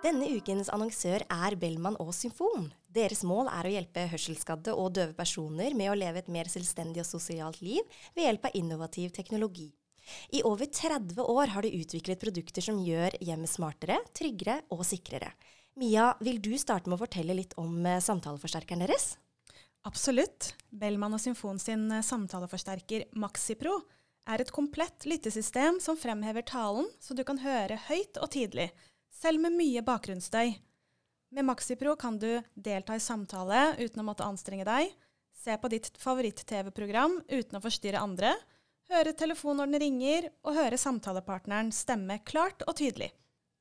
Denne ukens annonsør er Bellman og Symfon. Deres mål er å hjelpe hørselsskadde og døve personer med å leve et mer selvstendig og sosialt liv ved hjelp av innovativ teknologi. I over 30 år har de utviklet produkter som gjør hjemmet smartere, tryggere og sikrere. Mia, vil du starte med å fortelle litt om eh, samtaleforsterkeren deres? Absolutt. Bellman og Symfon sin eh, samtaleforsterker MaxiPro er et komplett lyttesystem som fremhever talen, så du kan høre høyt og tidlig, selv med mye bakgrunnsstøy. Med MaxiPro kan du delta i samtale uten å måtte anstrenge deg, se på ditt favoritt-TV-program uten å forstyrre andre, høre telefon når den ringer, og høre samtalepartneren stemme klart og tydelig.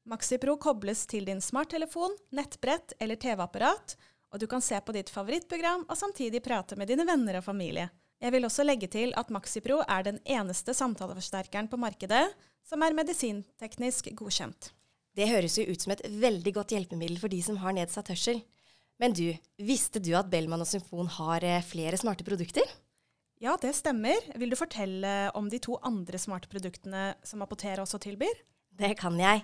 MaxiPro kobles til din smarttelefon, nettbrett eller TV-apparat, og du kan se på ditt favorittprogram og samtidig prate med dine venner og familie. Jeg vil også legge til at MaxiPro er den eneste samtaleforsterkeren på markedet som er medisinteknisk godkjent. Det høres jo ut som et veldig godt hjelpemiddel for de som har nedsatt hørsel. Men du, visste du at Bellman og Symfon har eh, flere smarte produkter? Ja, det stemmer. Vil du fortelle om de to andre smarte produktene som Apotera også tilbyr? Det kan jeg.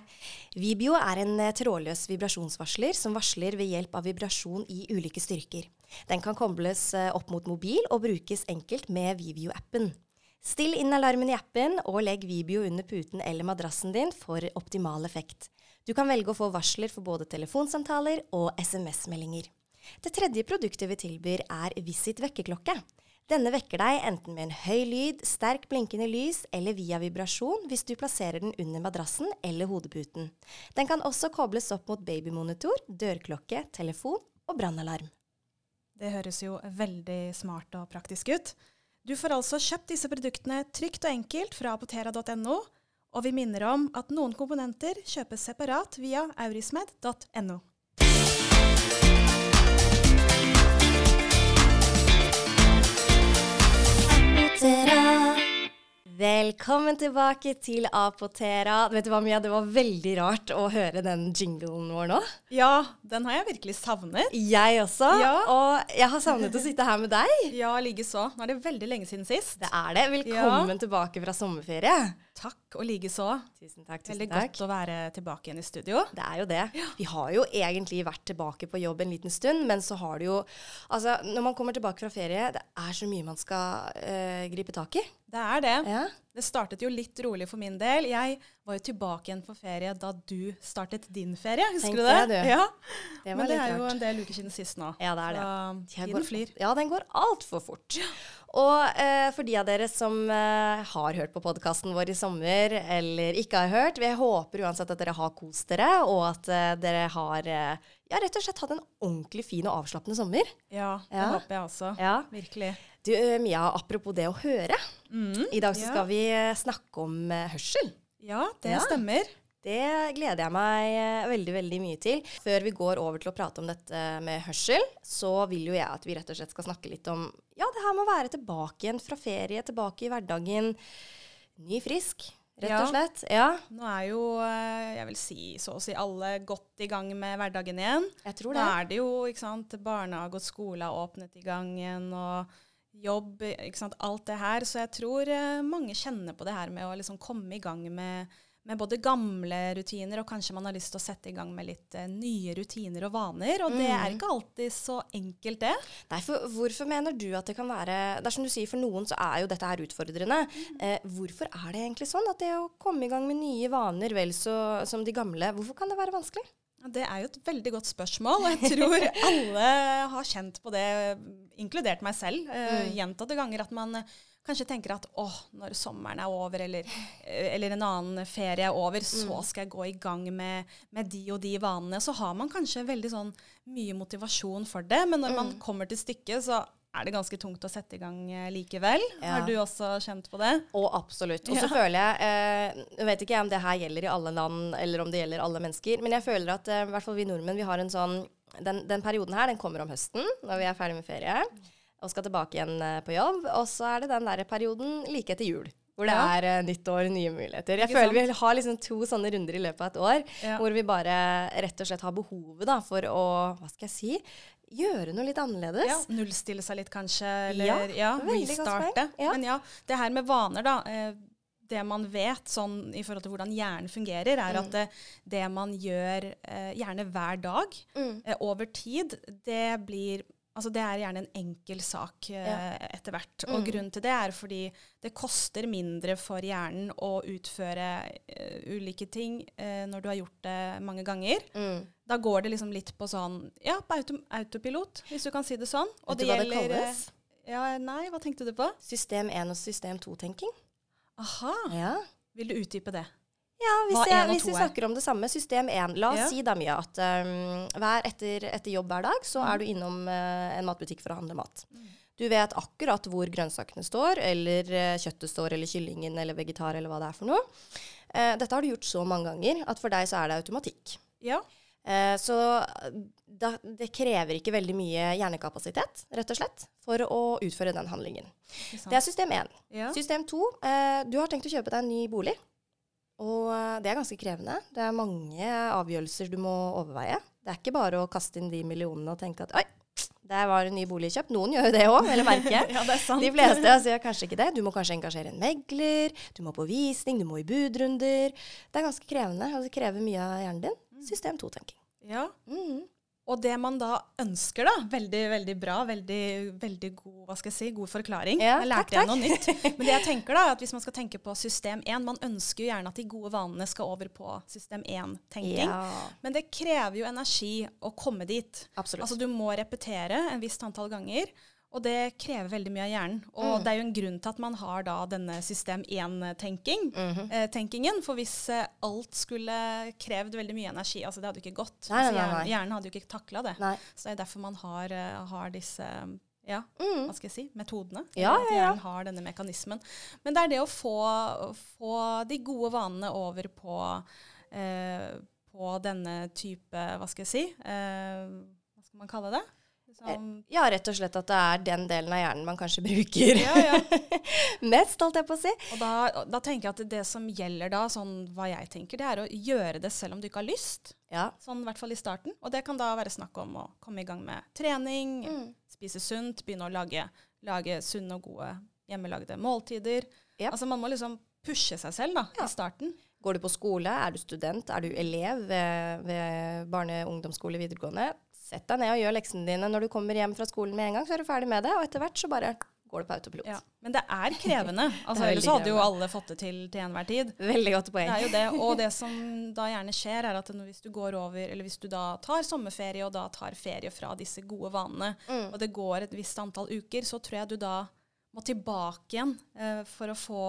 Vibio er en eh, trådløs vibrasjonsvarsler som varsler ved hjelp av vibrasjon i ulike styrker. Den kan kobles eh, opp mot mobil og brukes enkelt med Vibio-appen. Still inn alarmen i appen og legg Vibio under puten eller madrassen din for optimal effekt. Du kan velge å få varsler for både telefonsamtaler og SMS-meldinger. Det tredje produktet vi tilbyr, er Visit vekkerklokke. Denne vekker deg enten med en høy lyd, sterk blinkende lys eller via vibrasjon hvis du plasserer den under madrassen eller hodeputen. Den kan også kobles opp mot babymonitor, dørklokke, telefon og brannalarm. Det høres jo veldig smart og praktisk ut. Du får altså kjøpt disse produktene trygt og enkelt fra apotera.no, og vi minner om at noen komponenter kjøpes separat via aurismed.no. Velkommen tilbake til Apotera. Vet du hva, Mia? Det var veldig rart å høre den jinglen vår nå. Ja, den har jeg virkelig savnet. Jeg også. Ja. Og jeg har savnet å sitte her med deg. Ja, likeså. Nå er det veldig lenge siden sist. Det er det. Velkommen tilbake fra sommerferie. Takk, og likeså. Tusen takk. tusen Veldig takk. godt å være tilbake igjen i studio. Det er jo det. Vi har jo egentlig vært tilbake på jobb en liten stund, men så har du jo Altså, når man kommer tilbake fra ferie, det er så mye man skal øh, gripe tak i. Det er det. Ja. Det startet jo litt rolig for min del. Jeg var jo tilbake igjen på ferie da du startet din ferie. Husker Tenkte du det? jeg, du. Ja. Det var Men det er jo en del uker siden sist nå. Ja, det er det. Tiden går- flyr. Ja, den går altfor fort. Og eh, for de av dere som eh, har hørt på podkasten vår i sommer, eller ikke har hørt, vi håper uansett at dere har kost dere, og at eh, dere har eh, ja, rett og slett hatt en ordentlig fin og avslappende sommer. Ja, det Ja. håper jeg også. Ja. Virkelig. Du, eh, Mia, apropos det å høre. I dag så ja. skal vi eh, snakke om eh, hørsel. Ja, det stemmer. Det gleder jeg meg veldig veldig mye til. Før vi går over til å prate om dette med hørsel, så vil jo jeg at vi rett og slett skal snakke litt om ja, det her med å være tilbake igjen fra ferie, tilbake i hverdagen. Ny frisk, rett Ja. og slett. Ja, Nå er jo, eh, jeg vil si, så å si alle godt i gang med hverdagen igjen. jeg tror Nå det. er det jo, ikke sant, barnehage og skole har åpnet i gang igjen, og jobb, ikke sant, alt det her. Så jeg tror eh, mange kjenner på det her med å liksom komme i gang med, med både gamle rutiner, og kanskje man har lyst til å sette i gang med litt uh, nye rutiner og vaner. Og det er ikke alltid så enkelt, det. Nei, for hvorfor mener du at det kan være Det er som du sier, for noen så er jo dette her utfordrende. Eh, hvorfor er det egentlig sånn at det å komme i gang med nye vaner vel så som de gamle, hvorfor kan det være vanskelig? Det er jo et veldig godt spørsmål, og jeg tror alle har kjent på det, inkludert meg selv, eh, gjentatte ganger, at man kanskje tenker at å, når sommeren er over, eller, eh, eller en annen ferie er over, så skal jeg gå i gang med, med de og de vanene. Så har man kanskje veldig sånn mye motivasjon for det, men når man kommer til stykket, så er det ganske tungt å sette i gang eh, likevel. Ja. Har du også kjent på det? Og absolutt. Og så føler jeg eh, vet ikke om det her gjelder i alle land, eller om det gjelder alle mennesker, men jeg føler at eh, i hvert fall vi nordmenn vi har en sånn den, den perioden her, den kommer om høsten, når vi er ferdig med ferie, og skal tilbake igjen eh, på jobb. Og så er det den der perioden like etter jul. Hvor det Ja. er eh, nytt år, nye muligheter. Jeg føler vi har liksom to sånne runder i løpet av et år, Ja. hvor vi bare rett og slett har behovet da, for å Hva skal jeg si? Gjøre noe litt annerledes. Ja, nullstille seg litt kanskje, eller ja, ja restarte. Ja. Men ja, det her med vaner, da. Eh, det man vet sånn i forhold til hvordan hjernen fungerer, er at det, det man gjør gjerne hver dag Mm. over tid, det blir Altså det er gjerne en enkel sak eh, etter hvert. Og Mm. grunnen til det er fordi det koster mindre for hjernen å utføre eh, ulike ting eh, når du har gjort det mange ganger. Mm. Da går det liksom litt på sånn Ja, på auto, autopilot, hvis du kan si det sånn. Vet du hva det eh, kalles? Ja, nei, hva tenkte du på? System 1 og system 2-tenking. Aha. Ja. Vil du utdype det? Ja, hvis, jeg, hvis vi er? snakker om det samme, system 1. La oss Ja. si da mye at um, hver etter, etter jobb hver dag, så Mm. er du innom uh, en matbutikk for å handle mat. Du vet akkurat hvor grønnsakene står, eller uh, kjøttet står, eller kyllingen, eller vegetar, eller hva det er for noe. Uh, dette har du gjort så mange ganger at for deg så er det automatikk. Ja. Så da, det krever ikke veldig mye hjernekapasitet, rett og slett, for å utføre den handlingen. Det er system 1. ja. System to, eh, du har tenkt å kjøpe deg en ny bolig. Og eh, det er ganske krevende. Det er mange avgjørelser du må overveie. Det er ikke bare å kaste inn de millionene og tenke at oi, der var en ny bolig kjøpt. Noen gjør jo det òg, eller merker. ja, det er sant. De fleste altså, gjør kanskje ikke det. Du må kanskje engasjere en megler, du må på visning, du må i budrunder. Det er ganske krevende, og det krever mye av hjernen din. System 2-tenking. Ja. Mhm. Og det man da ønsker, da Veldig, veldig bra. Veldig, veldig god hva skal jeg si, god forklaring. Ja, jeg lærte jeg noe nytt. Men det jeg tenker da, er at hvis man skal tenke på system 1 Man ønsker jo gjerne at de gode vanene skal over på system 1-tenking. Ja, Men det krever jo energi å komme dit. absolutt. Altså Du må repetere en visst antall ganger. Og det krever veldig mye av hjernen. Og Mm. det er jo en grunn til at man har da denne system 1-tenking. Mhm. eh, tenkingen, For hvis eh, alt skulle krevd veldig mye energi, altså det hadde jo ikke gått. Nei, altså, hjernen, hjernen hadde jo ikke takla det. Nei. Så det er derfor man har, eh, har disse ja, mm. hva skal jeg si, metodene. Ja, At ja, ja. hjernen har denne mekanismen. Men det er det å få, få de gode vanene over på, eh, på denne type, hva skal jeg si, eh, hva skal man kalle det? Liksom, Ja, rett og slett at det er den delen av hjernen man kanskje bruker ja, ja. mest, holdt jeg på å si. Og da, da tenker jeg at det som gjelder da, sånn hva jeg tenker, det er å gjøre det selv om du ikke har lyst. Ja. Sånn i hvert fall i starten. Og det kan da være snakk om å komme i gang med trening, Mm. spise sunt, begynne å lage, lage sunne og gode hjemmelagde måltider. Yep. Altså man må liksom pushe seg selv da, i starten. Går du på skole, er du student, er du elev ved, ved barne- og ungdomsskole videregående, sett deg ned og gjør leksene dine. Når du kommer hjem fra skolen med en gang, så er du ferdig med det, og etter hvert så bare går det på autopilot. Ja. Men det er krevende. Altså, er ellers hadde jo alle fått det til til enhver tid. Veldig godt poeng. Det er jo det. Og det som da gjerne skjer, er at hvis du går over, eller hvis du da tar sommerferie, og da tar ferie fra disse gode vanene, Mm. og det går et visst antall uker, så tror jeg du da må tilbake igjen eh, for å få,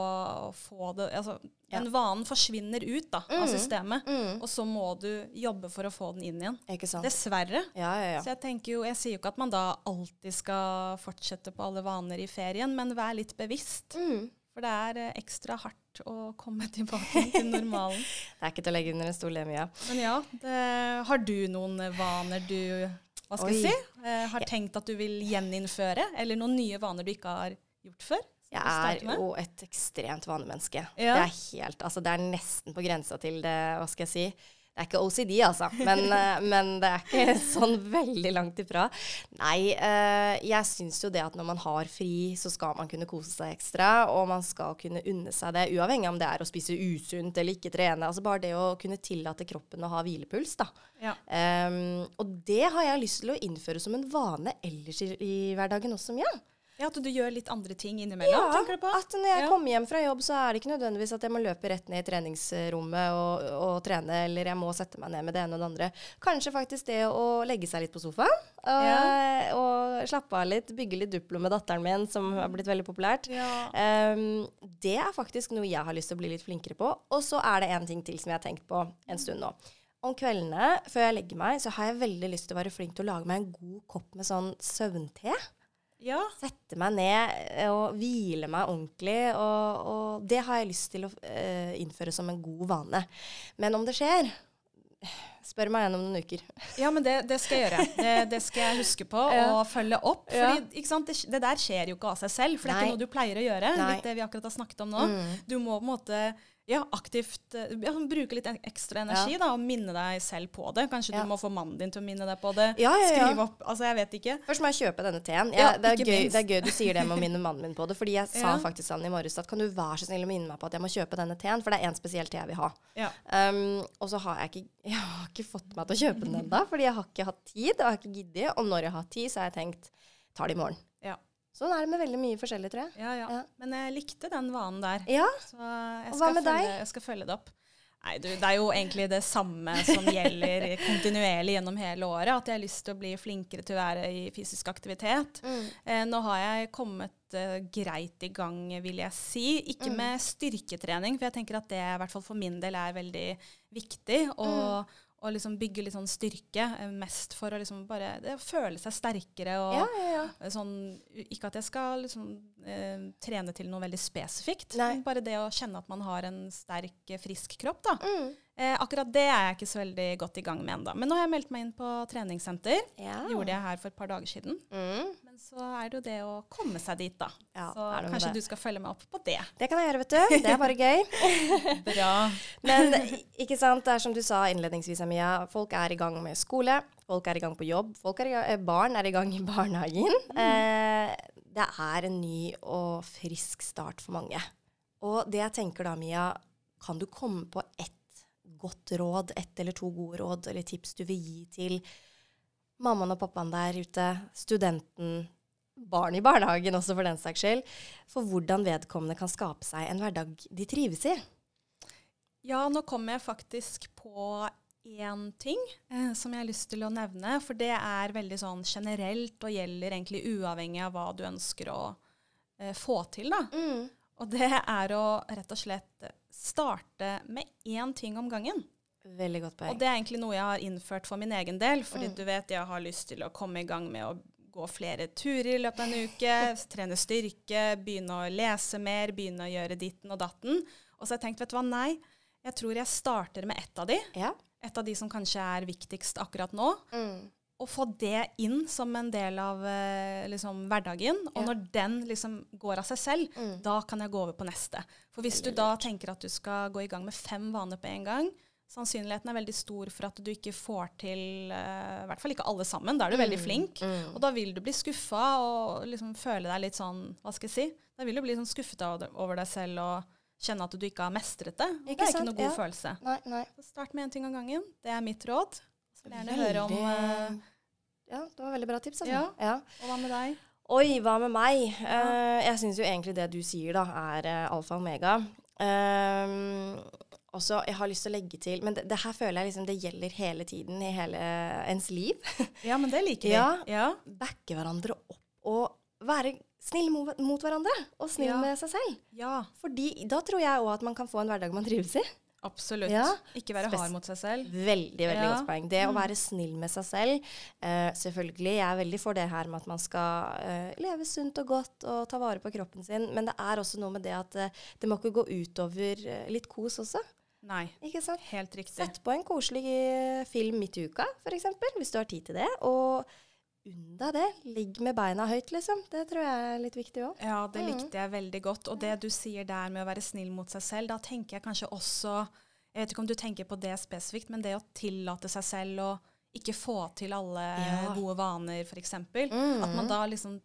få det Altså, Ja. den vanen forsvinner ut da, av Mm. systemet, Mm. og så må du jobbe for å få den inn igjen. Dessverre. Ja, ja, ja. Så jeg tenker jo, jeg sier jo ikke at man da alltid skal fortsette på alle vaner i ferien, men vær litt bevisst. Mm. For det er eh, ekstra hardt å komme tilbake til normalen. Det er ikke til å legge under en stol, Emia. Men ja, det, har du noen vaner du hva skal jeg si, eh, har tenkt at du vil gjeninnføre? Eller noen nye vaner du ikke har gjort før? Jeg er jo et ekstremt vanemenneske. Ja. Det er helt, altså det er nesten på grensa til det, hva skal jeg si. Det er ikke OCD, altså, men, eh, men det er ikke sånn veldig langt ifra. Nei, eh, jeg syns jo det at når man har fri, så skal man kunne kose seg ekstra, og man skal kunne unne seg det, uavhengig av om det er å spise usunt eller ikke trene. Altså bare det å kunne tillate kroppen å ha hvilepuls, da. Ja. Um, og det har jeg lyst til å innføre som en vane ellers i, i hverdagen også, Mia. ja, At du gjør litt andre ting innimellom, tenker du på? at når jeg Ja. kommer hjem fra jobb, så er det ikke nødvendigvis at jeg må løpe rett ned i treningsrommet og, og trene, eller jeg må sette meg ned med det ene og det andre. Kanskje faktisk det å legge seg litt på sofaen, og, Ja. og slappe av litt, bygge litt Duplo med datteren min, som har blitt veldig populært. Ja. Um, det er faktisk noe jeg har lyst til å bli litt flinkere på. Og så er det en ting til som jeg har tenkt på en stund nå. Om kveldene før jeg legger meg, så har jeg veldig lyst til å være flink til å lage meg en god kopp med sånn søvnte. Ja. Sette meg ned eh, og hvile meg ordentlig. Og, og det har jeg lyst til å eh, innføre som en god vane. Men om det skjer Spør meg igjen om noen uker. Ja, men det, det skal jeg gjøre. Det, det skal jeg huske på Ja. og følge opp. Fordi, sant? Det, det der skjer jo ikke av seg selv, for det er ikke noe du pleier å gjøre. Nei. Litt det vi akkurat har snakket om nå. Mm. Du må på en måte Ja, aktivt eh, ja, Bruke litt ekstra energi da, og minne deg selv på det. Kanskje Ja. du må få mannen din til å minne deg på det. Ja, ja, ja. Skrive opp Altså, jeg vet ikke. Først må jeg kjøpe denne teen. Jeg, Ja, det, er gøy, det er gøy du sier det med å minne mannen min på det. Fordi jeg sa faktisk til han i morges at kan du være så snill å minne meg på at jeg må kjøpe denne teen, for det er en spesiell te jeg vil ha. Ja. Um, og så har jeg ikke Jeg har ikke fått meg til å kjøpe den ennå, fordi jeg har ikke hatt tid. Og jeg har ikke giddet. Og når jeg har tid, så har jeg tenkt tar det i morgen. Sånn er det med veldig mye forskjellig, tror jeg. Ja, ja. Ja. Men jeg likte den vanen der. Ja, Så jeg skal, med følge, jeg skal følge det opp. Nei, du, det er jo egentlig det samme som gjelder kontinuerlig gjennom hele året. At jeg har lyst til å bli flinkere til å være i fysisk aktivitet. Mm. Eh, nå har jeg kommet eh, greit i gang, vil jeg si. Ikke Mm. med styrketrening, for jeg tenker at det i hvert fall for min del er veldig viktig. Og, Mm. Og liksom bygge litt sånn styrke, eh, mest for å liksom bare det, føle seg sterkere. og ja, ja. ja. Sånn, ikke at jeg skal liksom, eh, trene til noe veldig spesifikt, Nei. men bare det å kjenne at man har en sterk, eh, frisk kropp. Da. Mm. Eh, akkurat det er jeg ikke så veldig godt i gang med ennå. Men nå har jeg meldt meg inn på treningssenter. Gjorde jeg her for et par dager siden. Mm. Men så er det jo det å komme seg dit, da. Ja, så kanskje det. du skal følge meg opp på det. Det kan jeg gjøre, vet du. Det er bare gøy. Bra. Men ikke sant, det er som du sa innledningsvis, Amia. Folk er i gang med skole. Folk er i gang på jobb. Folk er gang, eh, barn er i gang i barnehagen. Eh, det er en ny og frisk start for mange. Og det jeg tenker da, Mia, kan du komme på ett godt råd, ett eller to gode råd eller tips du vil gi til mammaen og pappaen der ute, studenten, barn i barnehagen også for den saks skyld, for hvordan vedkommende kan skape seg en hverdag de trives i? Ja, nå kommer jeg faktisk på én ting eh, som jeg har lyst til å nevne. For det er veldig sånn generelt og gjelder egentlig uavhengig av hva du ønsker å eh, få til. da. Mm. Og det er å rett og slett starte med én ting om gangen. Veldig godt poeng. Og det er egentlig noe jeg har innført for min egen del. Fordi Mm. du vet, jeg har lyst til å komme i gang med å gå flere turer i løpet av en uke, trene styrke, begynne å lese mer, begynne å gjøre ditten og datten. Og så har jeg tenkt, vet du hva, nei, jeg tror jeg starter med ett av de. Ja. Et av de som kanskje er viktigst akkurat nå. Mm. Og få det inn som en del av eh, liksom, hverdagen. Og Ja. når den liksom går av seg selv, Mm. da kan jeg gå over på neste. For hvis du da tenker at du skal gå i gang med fem vaner på en gang, sannsynligheten er veldig stor for at du ikke får til uh, I hvert fall ikke alle sammen. Da er du veldig flink. Mm. Og da vil du bli skuffa og liksom føle deg litt sånn Hva skal jeg si? Da vil du bli sånn skuffet over over deg selv og kjenne at du ikke har mestret det. Ikke det er sant? ikke noe god Ja. følelse. Nei, nei. Start med én ting av gangen. Det er mitt råd. Så vil gjerne høre om uh, Ja, det var veldig bra tips. Altså. Ja. Ja. Og hva med deg? Oi, hva med meg? Uh, jeg syns jo egentlig det du sier, da, er uh, alfa og omega. Um, også, jeg har lyst til å legge til Men det, det her føler jeg liksom det gjelder hele tiden i hele ens liv. Ja, men det liker vi. Ja. ja. Backe hverandre opp og være snill mot, hverandre. Og snill Ja. med seg selv. Ja, Fordi da tror jeg òg at man kan få en hverdag man trives i. absolutt. Ja. Ikke være hard mot seg selv. Veldig, veldig Ja. godt poeng. Det å være snill med seg selv. Uh, selvfølgelig, jeg er veldig for det her med at man skal uh, leve sunt og godt og ta vare på kroppen sin. Men det er også noe med det at uh, det må ikke gå utover litt kos også. Nei, Ikke sant? helt riktig. Sett på en koselig film midt i uka, f.eks., hvis du har tid til det. Og unn deg det. Ligg med beina høyt, liksom. Det tror jeg er litt viktig òg. Ja, det Mm. likte jeg veldig godt. Og det du sier der med å være snill mot seg selv, da tenker jeg kanskje også Jeg vet ikke om du tenker på det spesifikt, men det å tillate seg selv å ikke få til alle Ja. gode vaner, f.eks. At Mm. man da liksom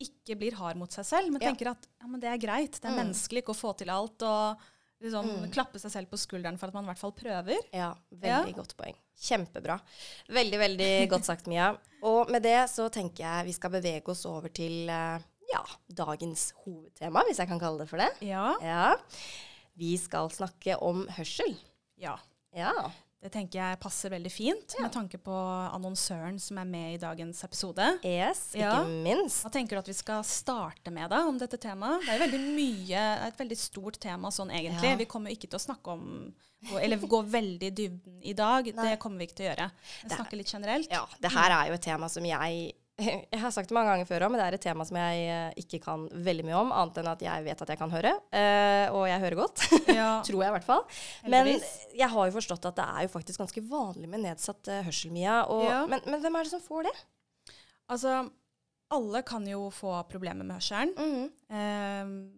ikke blir hard mot seg selv, men Ja. tenker at ja, men det er greit. Det er Mm. menneskelig ikke å få til alt. Og liksom Mm. klappe seg selv på skulderen for at man i hvert fall prøver. Ja, veldig Ja. godt poeng. Kjempebra. Veldig, veldig godt sagt, Mia. Og med det så tenker jeg vi skal bevege oss over til eh, ja, dagens hovedtema, hvis jeg kan kalle det for det. Ja. Ja. Vi skal snakke om hørsel. ja. Ja. Det tenker jeg passer veldig fint Ja. med tanke på annonsøren som er med i dagens episode. Yes, ikke Ja. minst. Hva tenker du at vi skal starte med da, om dette temaet? Det er veldig mye, et veldig stort tema sånn egentlig. Ja. Vi kommer ikke til å snakke om, eller gå veldig i dybden i dag. Nei. Det kommer vi ikke til å gjøre. Vi er- snakker litt generelt. Ja, det her er jo et tema som jeg Jeg har sagt det mange ganger før òg, men det er et tema som jeg eh, ikke kan veldig mye om, annet enn at jeg vet at jeg kan høre. eh, og jeg hører godt. Ja. Tror jeg i hvert fall. Men jeg har jo forstått at det er jo faktisk ganske vanlig med nedsatt eh, hørsel, Mia. Og, Ja. men, men hvem er det som får det? Altså, alle kan jo få problemer med hørselen. Mm -hmm.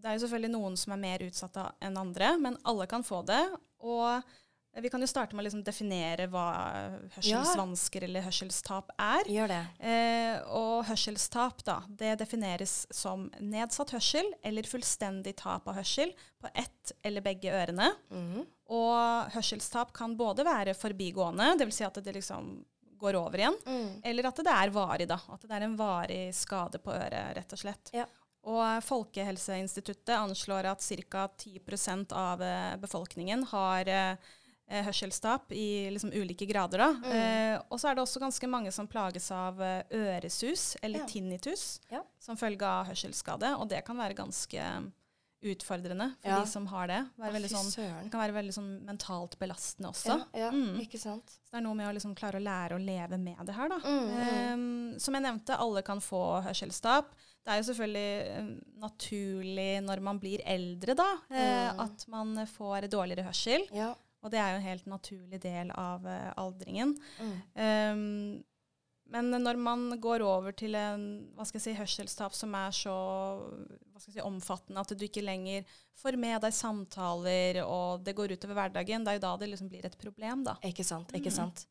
det er jo selvfølgelig noen som er mer utsatte enn andre, men alle kan få det. Og vi kan jo starte med å liksom definere hva hørselsvansker ja. eller hørselstap er. Gjør det. Eh, og hørselstap da, det defineres som nedsatt hørsel eller fullstendig tap av hørsel på ett eller begge ørene. Mm. Og hørselstap kan både være forbigående, dvs. Si at det liksom går over igjen, mm. eller at det er varig. da, At det er en varig skade på øret, rett og slett. Ja. Og Folkehelseinstituttet anslår at ca. 10 av eh, befolkningen har eh, eh, hørselstap i liksom, ulike grader. Mm. Eh, og så er det også ganske mange som plages av eh, øresus, eller ja. tinnitus, ja. som følge av hørselsskade. Og det kan være ganske utfordrende for ja. de som har det. Sånn, det kan være veldig sånn mentalt belastende også. Ja, ja mm. ikke sant. Så det er noe med å liksom klare å lære å leve med det her. Da. Mm, um, som jeg nevnte, alle kan få hørselstap. Det er jo selvfølgelig um, naturlig når man blir eldre, da, uh, mm. at man får dårligere hørsel. Og det er jo en helt naturlig del av uh, aldringen. Um, men når man går over til en hva skal jeg si, hørselstap som er så si, omfattende at du ikke lenger får med deg samtaler, og det går utover hverdagen, det er jo da det liksom blir et problem, da. Ikke sant. ikke mm. sant.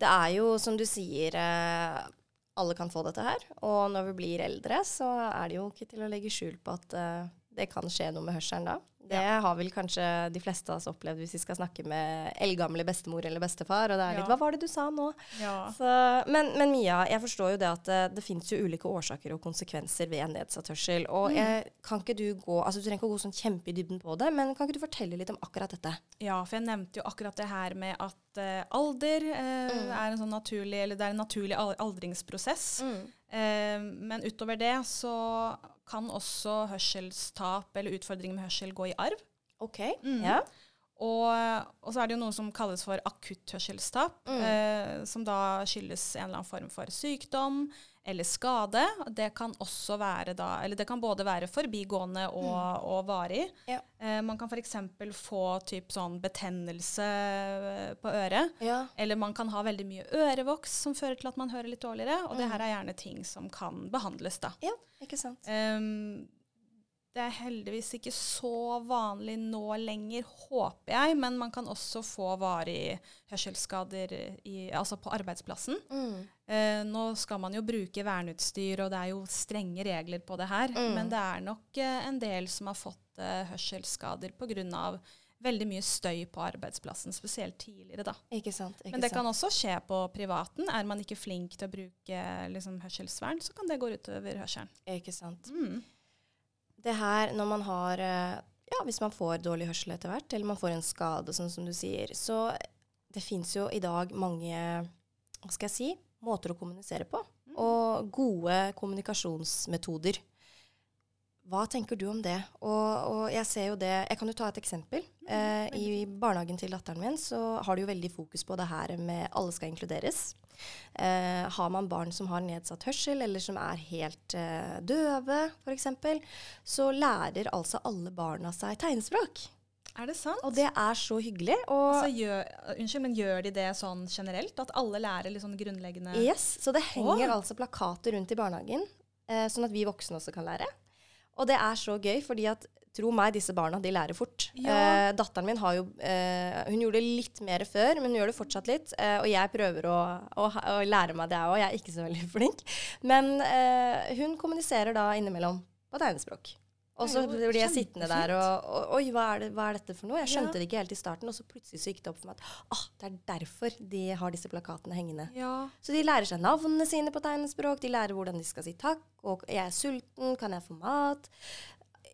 Det er jo, som du sier, eh, alle kan få dette her. Og når vi blir eldre, så er det jo ikke til å legge skjul på at eh, det kan skje noe med hørselen da. Det ja. har vel kanskje de fleste av oss opplevd hvis vi skal snakke med eldgamle bestemor eller bestefar. Og det er litt ja. 'Hva var det du sa nå?' Ja. Så, men, men, Mia, jeg forstår jo det at det, eh, det finnes jo ulike årsaker og konsekvenser ved nedsatt hørsel. Og mm. jeg, kan ikke du gå altså Du trenger ikke å gå sånn kjempe i dybden på det, men kan ikke du fortelle litt om akkurat dette? Ja, for jeg nevnte jo akkurat det her med at uh, alder uh, mm. er en sånn naturlig Eller det er en naturlig aldringsprosess. Mm. Uh, men utover det så kan også hørselstap eller utfordringer med hørsel gå i arv. Ok, mm. ja. Og, og, så er det jo noe som kalles for akutt hørselstap, mm. eh, som da skyldes en eller annen form for sykdom eller skade. Det kan være da, eller det kan både være forbigående og, mm. og varig. Ja. Eh, man kan f.eks. få typ sånn betennelse eh, på øret. Ja. Eller man kan ha veldig mye ørevoks som fører til at man hører litt dårligere. Og mm. det her er gjerne ting som kan behandles, da. Ja, ikke sant. Um, det er heldigvis ikke så vanlig nå lenger, håper jeg, men man kan også få varige hørselsskader i, altså på arbeidsplassen. Mm. Eh, nå skal man jo bruke verneutstyr, og det er jo strenge regler på det her, mm. men det er nok eh, en del som har fått eh, hørselsskader pga. veldig mye støy på arbeidsplassen, spesielt tidligere. da. Ikke sant, ikke men det sant. kan også skje på privaten. Er man ikke flink til å bruke liksom, hørselsvern, så kan det gå utover hørselen. Ikke sant. Mm det her når man har eh, Ja, hvis man får dårlig hørsel etter hvert, eller man får en skade, sånn som du sier, så det fins jo i dag mange hva skal jeg si, måter å kommunisere på. Mm. Og gode kommunikasjonsmetoder. Hva tenker du om det? Og, og, jeg ser jo det Jeg kan jo ta et eksempel. Mm, eh, I barnehagen til datteren min så har de jo veldig fokus på det her med alle skal inkluderes. Eh, har man barn som har nedsatt hørsel, eller som er helt eh, døve f.eks., så lærer altså alle barna seg tegnspråk. Er det sant? Og det er så hyggelig. Altså, gjør, unnskyld, men gjør de det sånn generelt? At alle lærer litt sånn grunnleggende Yes. Så det henger oh. altså plakater rundt i barnehagen, eh, sånn at vi voksne også kan lære. Og det er så gøy, fordi at tro meg, disse barna de lærer fort. Ja. Eh, datteren min har jo eh, Hun gjorde det litt mer før, men hun gjør det fortsatt litt. Eh, og jeg prøver å, å, å lære meg det òg. Jeg er ikke så veldig flink. Men eh, hun kommuniserer da innimellom på tegnespråk. Og så blir jeg sittende der og, og Oi, hva er, det, hva er, dette for noe? Jeg skjønte ja. det ikke helt i starten, og så plutselig så gikk det opp for meg at ah, det er derfor de har disse plakatene hengende. Ja. Så de lærer seg navnene sine på tegnespråk, de lærer hvordan de skal si takk, og jeg er sulten, kan jeg få mat?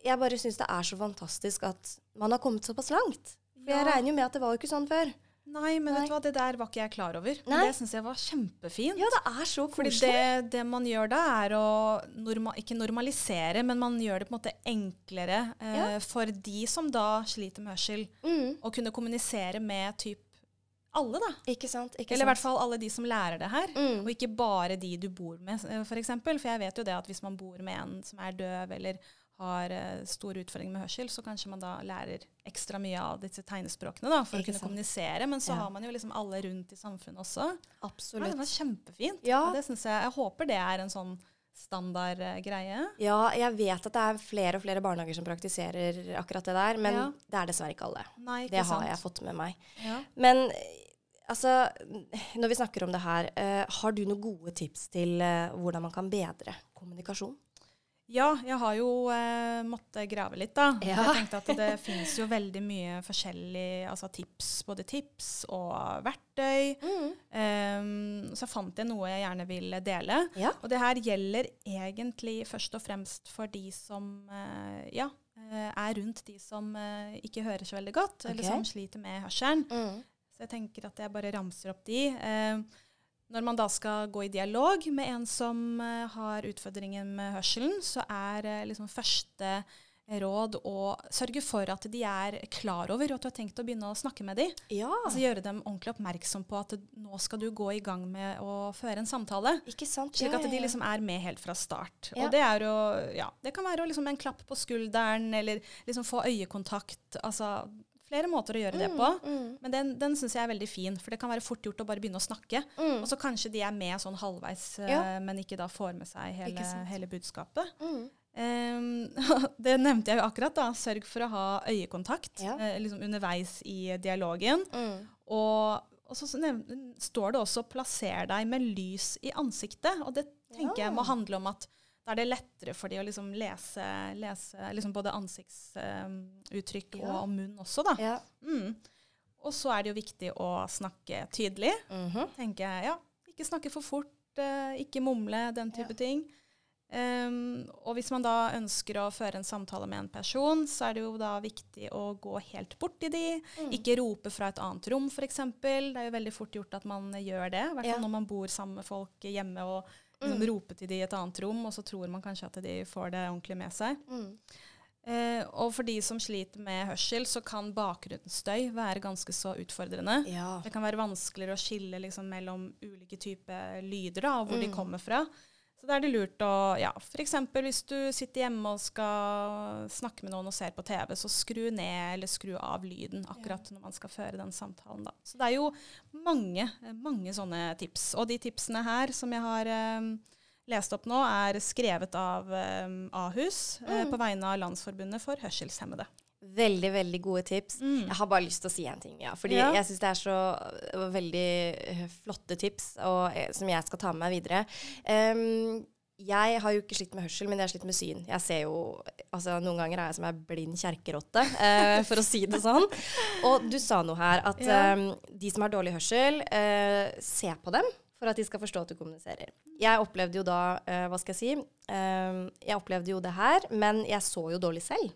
Jeg bare syns det er så fantastisk at man har kommet såpass langt. For ja. jeg regner jo med at det var jo ikke sånn før. Nei, men Nei. vet du hva, det der var ikke jeg klar over. Men det syns jeg var kjempefint. Ja, det er så koselig. Fordi det, det, man gjør da, er å norma ikke normalisere, men man gjør det på en måte enklere eh, ja. for de som da sliter med hørsel, mm. å kunne kommunisere med typ alle, da. Ikke sant, ikke Eller i hvert fall alle de som lærer det her, mm. og ikke bare de du bor med, f.eks. For, eksempel. for jeg vet jo det at hvis man bor med en som er døv, eller har uh, store utfordringer med hørsel, så kanskje man da lærer ekstra mye av disse tegnespråkene da, for Ikke å kunne sant? kommunisere. Men så ja. har man jo liksom alle rundt i samfunnet også. Absolutt. Ja, det var kjempefint. Ja. det synes jeg, jeg håper det er en sånn standard eh, greie. Ja, jeg vet at det er flere og flere barnehager som praktiserer akkurat det der, men Ja. det er dessverre ikke alle. Nei, ikke Det har sant? jeg fått med meg. Ja. Men eh, altså, når vi snakker om det her, uh, har du noen gode tips til uh, hvordan man kan bedre kommunikasjon? Ja, jeg har jo eh, måttet grave litt, da. Ja. Jeg tenkte at det finnes jo veldig mye forskjellig altså tips, både tips og verktøy. Ehm, så fant jeg noe jeg gjerne vil dele. Ja. Og det her gjelder egentlig først og fremst for de som eh, ja, eh, er rundt de som eh, ikke hører så veldig godt, okay. eller som sliter med hørselen. Mm. Så jeg tenker at jeg bare ramser opp de. Eh, når man da skal gå i dialog med en som eh, har utfordringer med hørselen, så er eh, liksom første råd å sørge for at de er klar over at du har tenkt å begynne å snakke med dem. Ja, Altså gjøre dem ordentlig oppmerksom på at nå skal du gå i gang med å føre en samtale. ikke sant? Slik Ja, at de liksom er med helt fra start. Og det er å, ja, det kan være liksom en klapp på skulderen, eller liksom få øyekontakt. Altså flere måter å gjøre det på. Mm, Men den, den syns jeg er veldig fin, for det kan være fort gjort å bare begynne å snakke. mm, Og så kanskje de er med sånn halvveis, eh, Ja. men ikke da får med seg hele, hele budskapet. mm. Ehm, det nevnte jeg jo akkurat, da. Sørg for å ha øyekontakt Ja. eh, liksom underveis i dialogen. Mm. Og, og så nevn- står det også 'plasser deg med lys i ansiktet'. Og det tenker Ja. jeg må handle om at da er det lettere for de å liksom lese, lese liksom både ansiktsuttrykk Ja. og, og munn også, da. Ja. Mm. Og så er det jo viktig å snakke tydelig. Mm -hmm. Tenke, ja, Ikke snakke for fort, eh, ikke mumle, den type ting. Um, og hvis man da ønsker å føre en samtale med en person, så er det jo da viktig å gå helt bort til de. Mm. Ikke rope fra et annet rom, f.eks. Det er jo veldig fort gjort at man gjør det. I hvert fall Ja. når man bor sammen med folk hjemme og liksom Mm. rope til de i et annet rom, og så tror man kanskje at de får det ordentlig med seg. Mm. Eh, og for de som sliter med hørsel, så kan bakgrunnsstøy være ganske så utfordrende. Ja. Det kan være vanskeligere å skille liksom, mellom ulike typer lyder, da, og hvor de Mm. kommer fra. Så da er det lurt å ja, F.eks. hvis du sitter hjemme og skal snakke med noen og ser på TV, så skru ned eller skru av lyden akkurat når man skal føre den samtalen. Da. Så det er jo mange, mange sånne tips. Og de tipsene her som jeg har eh, lest opp nå, er skrevet av eh, Ahus eh, Mm. på vegne av Landsforbundet for hørselshemmede. Veldig, veldig gode tips. Mm. Jeg har bare lyst til å si en ting, ja. Fordi Ja. jeg syns det er så øh, veldig øh, flotte tips og, eh, som jeg skal ta med meg videre. Um, jeg har jo ikke slitt med hørsel, men jeg har slitt med syn. Jeg ser jo, altså Noen ganger er jeg som ei blind kjerkerotte, eh, for å si det sånn. Og du sa noe her, at Ja. um, de som har dårlig hørsel, eh, se på dem for at de skal forstå at du kommuniserer. Jeg opplevde jo da, eh, hva skal jeg si, jeg opplevde jo det her, men jeg så jo dårlig selv.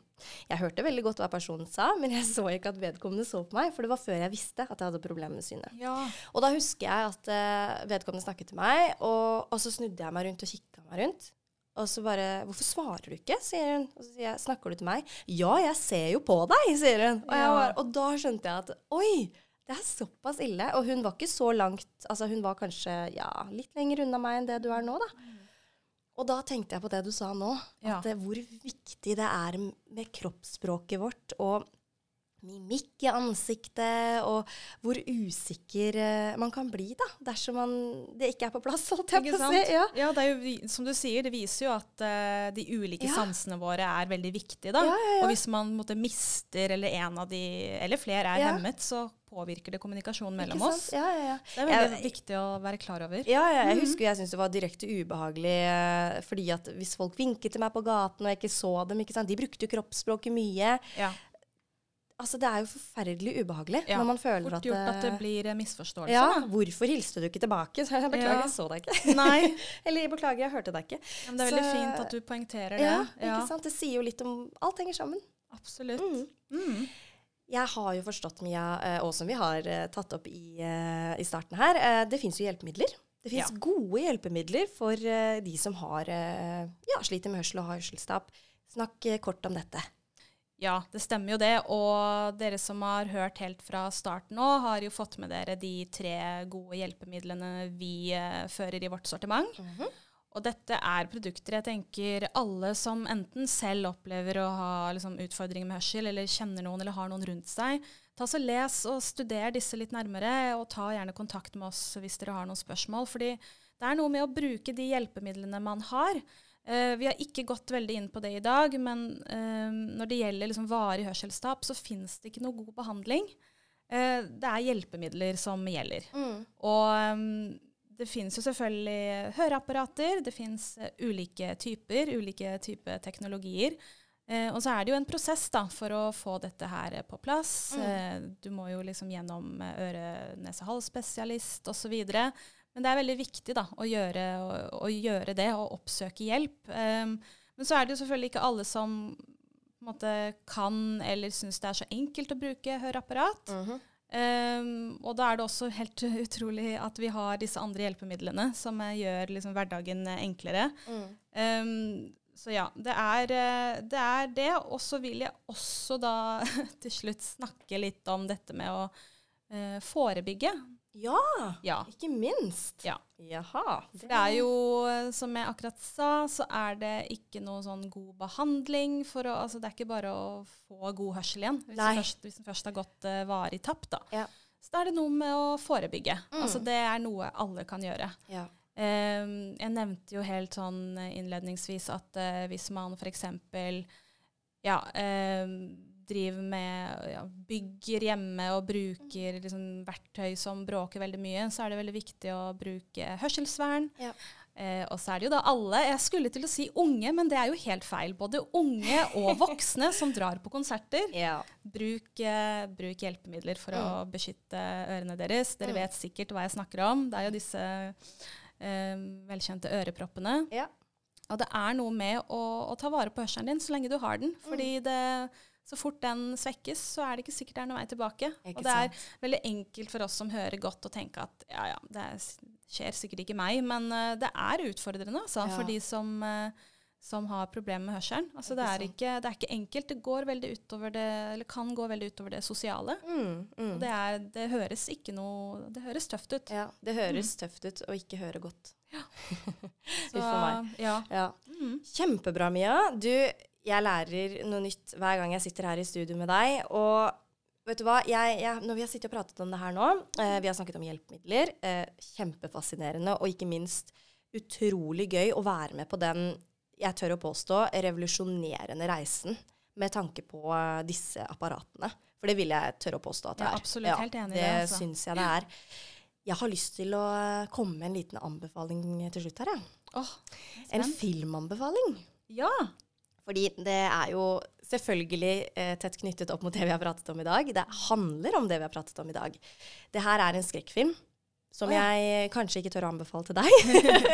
Jeg hørte veldig godt hva personen sa, men jeg så ikke at vedkommende så på meg, for det var før jeg visste at jeg hadde problemer med synet. Ja. Og da husker jeg at uh, vedkommende snakket til meg, og, og så snudde jeg meg rundt og kikka meg rundt. Og så bare 'Hvorfor svarer du ikke?' sier hun. Og så sier jeg 'Snakker du til meg?' 'Ja, jeg ser jo på deg', sier hun. Og, var, og da skjønte jeg at oi, det er såpass ille. Og hun var ikke så langt Altså hun var kanskje ja, litt lenger unna meg enn det du er nå, da. Og da tenkte jeg på det du sa nå, at ja. hvor viktig det er med kroppsspråket vårt og mimikk i ansiktet, og hvor usikker eh, man kan bli da, dersom man, det ikke er på plass, holdt jeg på å si. Ja. Ja, det er jo, som du sier, det viser jo at uh, de ulike Ja. sansene våre er veldig viktige. Da. Ja, ja, ja. Og hvis man måtte, mister, eller en av de, eller flere er Ja. hemmet, så påvirker det kommunikasjonen mellom oss. Ja, ja, ja. Det er veldig Jeg- viktig å være klar over. Ja, ja, jeg Mhm. husker jeg syntes det var direkte ubehagelig, eh, fordi at hvis folk vinket til meg på gaten og jeg ikke så dem, ikke sant? de brukte jo kroppsspråket mye. Altså, det er jo forferdelig ubehagelig Ja, når man føler Fort at gjort at det blir eh, misforståelse. Ja, da. hvorfor hilste du ikke tilbake? Så jeg beklager, Ja. jeg så deg ikke. Nei, Eller beklager, jeg hørte deg ikke. men det er veldig fint at du poengterer det. Ja, ikke sant? Det sier jo litt om Alt henger sammen. Absolutt. Mm. Mm. Jeg har jo forstått, Mia, eh, og som vi har eh, tatt opp i, i starten her, det fins jo hjelpemidler. Det fins gode hjelpemidler for de som har, ja, sliter med hørsel og hørselstap. Snakk kort om dette. Ja, det stemmer jo det. Og dere som har hørt helt fra starten nå, har jo fått med dere de tre gode hjelpemidlene vi eh, fører i vårt sortiment. Og dette er produkter jeg tenker alle som enten selv opplever å ha liksom, utfordringer med hørsel, eller kjenner noen eller har noen rundt seg, ta så les og studer disse litt nærmere, og ta gjerne kontakt med oss hvis dere har noen spørsmål. fordi det er noe med å bruke de hjelpemidlene man har. Uh, vi har ikke gått veldig inn på det i dag, men uh, når det gjelder liksom varig hørselstap, så finnes det ikke noe god behandling. Uh, det er hjelpemidler som gjelder. Mm. Og um, det finnes jo selvfølgelig høreapparater, det finnes ulike typer, ulike typer teknologier. og så er det jo en prosess da, for å få dette her på plass. Mm. du må jo liksom gjennom øre-nese-hals-spesialist osv. Men det er veldig viktig da, å, gjøre, å, å gjøre det og oppsøke hjelp. Um, men så er det jo selvfølgelig ikke alle som måte, kan eller syns det er så enkelt å bruke høreapparat. Mm -hmm. um, og da er det også helt utrolig at vi har disse andre hjelpemidlene som uh, gjør liksom, hverdagen uh, enklere. Mm. Um, så ja, det er det. Er det. Og så vil jeg også da til slutt snakke litt om dette med å uh, forebygge. Ja, ja, ikke minst. Ja. Jaha. For det er jo, som jeg akkurat sa, så er det ikke noe sånn god behandling for å Altså det er ikke bare å få god hørsel igjen hvis, den først, først, har gått uh, varig tapt, da. Ja. Så da er det noe med å forebygge. Mm. Altså det er noe alle kan gjøre. Ja. Um, jeg nevnte jo helt sånn innledningsvis at uh, hvis man f.eks. ja um, driver med ja, bygger hjemme og bruker liksom, verktøy som bråker veldig mye, så er det veldig viktig å bruke hørselsvern. Ja. Eh, og så er det jo da alle Jeg skulle til å si unge, men det er jo helt feil. Både unge og voksne som drar på konserter. Ja. Bruk, eh, bruk, hjelpemidler for mm. å beskytte ørene deres. Dere mm. vet sikkert hva jeg snakker om. Det er jo disse eh, velkjente øreproppene. Ja. Og det er noe med å, å, ta vare på hørselen din så lenge du har den. Fordi mm. det så fort den svekkes, så er det ikke sikkert det er noen vei tilbake. Ikke og det er sant? veldig enkelt for oss som hører godt, å tenke at ja, ja, det skjer sikkert ikke meg, men uh, det er utfordrende altså, ja. for de som, uh, som har problemer med hørselen. Altså, det, er ikke, det, er ikke, enkelt. Det går veldig utover det, eller kan gå veldig utover det sosiale. Mm, mm. Og det, er, det, høres ikke noe Det høres tøft ut. Ja, det høres mm. tøft ut å ikke høre godt. Ja. Meg. Ja. ja. Mm. Kjempebra, Mia. Du, jeg lærer noe nytt hver gang jeg sitter her i studio med deg. Og vet du hva, jeg, jeg, når vi har sittet og pratet om det her nå, eh, vi har snakket om hjelpemidler, eh, kjempefascinerende og ikke minst utrolig gøy å være med på den, jeg tør å påstå, revolusjonerende reisen med tanke på uh, disse apparatene. For det vil jeg tørre å påstå at det er. Ja, absolutt, helt enig det, det altså. syns jeg det er. Jeg har lyst til å komme med en liten anbefaling til slutt her, jeg. Oh, en filmanbefaling. Ja. Fordi det er jo selvfølgelig eh, tett knyttet opp mot det vi har pratet om i dag. Det handler om det vi har pratet om i dag. Det her er en skrekkfilm som oh, ja. jeg kanskje ikke tør å anbefale til deg.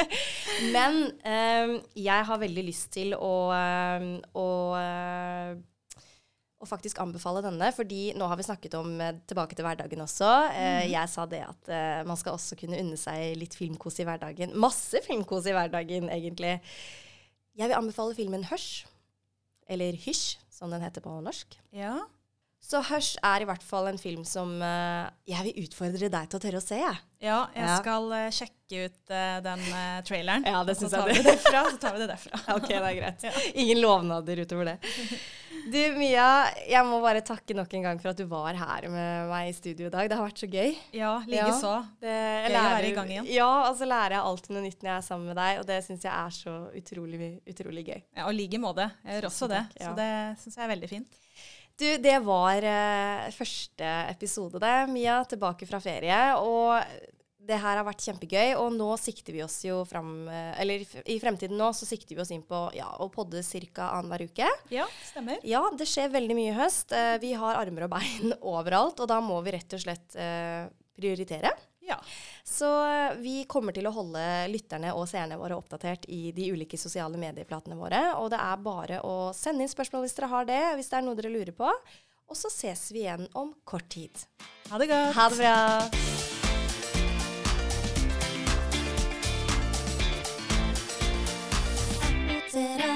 Men eh, jeg har veldig lyst til å, eh, å, eh, å faktisk anbefale denne, fordi nå har vi snakket om eh, tilbake til hverdagen også. Mm. Jeg sa det at man skal også kunne unne seg litt filmkos i hverdagen. Masse filmkos i hverdagen, egentlig. Jeg vil anbefale filmen Hush eller Hysj, som den heter på norsk. Ja. Så Hush er i hvert fall en film som uh, jeg vil utfordre deg til å tørre å se. Jeg. Ja, jeg ja. skal uh, sjekke ut uh, den traileren. Ja, det syns jeg. Vi derfra, så tar vi det derfra. ok, det er greit. Ja. Ingen lovnader utover det. Du, Mia, jeg må bare takke nok en gang for at du var her med meg i studio i dag. Det har vært så gøy. Ja, likeså. Ja, gøy lærer, å være i gang igjen. Ja, og så lærer jeg alltid noe nytt når jeg er sammen med deg, og det syns jeg er så utrolig, utrolig gøy. Ja, og i like måte. Jeg gjør også det. Så det syns jeg er veldig fint. Du, det var uh, første episode, det, Mia. Tilbake fra ferie. Og det her har vært kjempegøy, og nå sikter vi oss jo fram uh, Eller i fremtiden nå så sikter vi oss inn på ja, å podde ca. annenhver uke. Ja, stemmer. Ja, det skjer veldig mye i høst. Uh, vi har armer og bein overalt, og da må vi rett og slett prioritere. Ja. Så vi kommer til å holde lytterne og seerne våre oppdatert i de ulike sosiale medieflatene våre. Og det er bare å sende inn spørsmål hvis dere har det, hvis det er noe dere lurer på. Og så ses vi igjen om kort tid. Ha det godt. Ha det bra. That I.